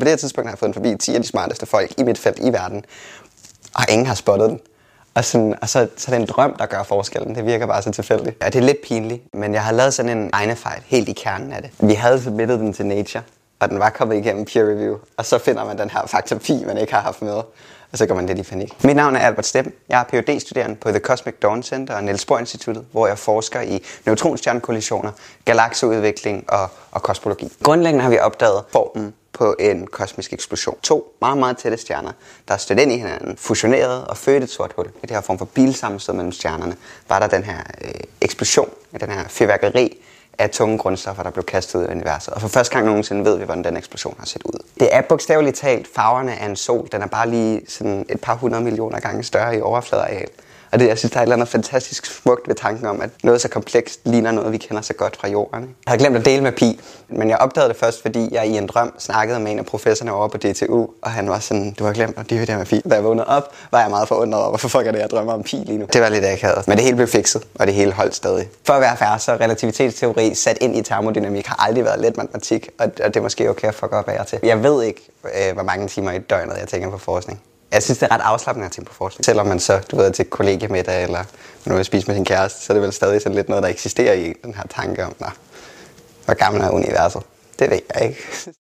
På det her tidspunkt har jeg fået den forbi 10 af de smarteste folk i mit felt i verden, og ingen har spottet den. Og, sådan, og så, så er det en drøm, der gør forskellen. Det virker bare så tilfældigt. Ja, det er lidt pinligt, men jeg har lavet sådan en egnefejl helt i kernen af det. Vi havde submittet den til Nature, og den var kommet igennem peer review. Og så finder man den her faktor pi, man ikke har haft med. Og så går man lidt i panik. Mit navn er Albert Steppen. Jeg er phd studerende på The Cosmic Dawn Center og Niels Bohr Instituttet, hvor jeg forsker i neutronstjernekollisioner, galakseudvikling og, og kosmologi. Grundlæggende har vi opdaget formen på en kosmisk eksplosion. To meget, meget tætte stjerner, der er stødt ind i hinanden, fusioneret og født et sort hul. I det her form for bilsammenstød mellem stjernerne, var der den her øh, eksplosion, den her fyrværkeri af tunge grundstoffer, der blev kastet ud i universet. Og for første gang nogensinde ved vi, hvordan den eksplosion har set ud. Det er bogstaveligt talt farverne af en sol. Den er bare lige sådan et par hundrede millioner gange større i overfladeareal. Og det, jeg synes, der er et eller andet fantastisk smukt ved tanken om, at noget så komplekst ligner noget, vi kender så godt fra jorden. Ikke? Jeg havde glemt at dele med Pi, men jeg opdagede det først, fordi jeg i en drøm snakkede med en af professorerne over på DTU, og han var sådan, du har glemt at dividere med Pi. Da jeg vågnede op, var jeg meget forundret over, hvorfor fuck er det, jeg drømmer om Pi lige nu. Det var lidt akavet, men det hele blev fikset, og det hele holdt stadig. For at være færre, så relativitetsteori sat ind i termodynamik har aldrig været let matematik, og det er måske okay at fuck op, af til. Jeg ved ikke, øh, hvor mange timer i døgnet jeg tænker på forskning. Jeg synes, det er ret afslappende at tænke på forskning. Selvom man så, du ved, til kollegiemiddag eller man vil spise med sin kæreste, så er det vel stadig sådan lidt noget, der eksisterer i den her tanke om, hvor gammel er universet? Det ved jeg ikke.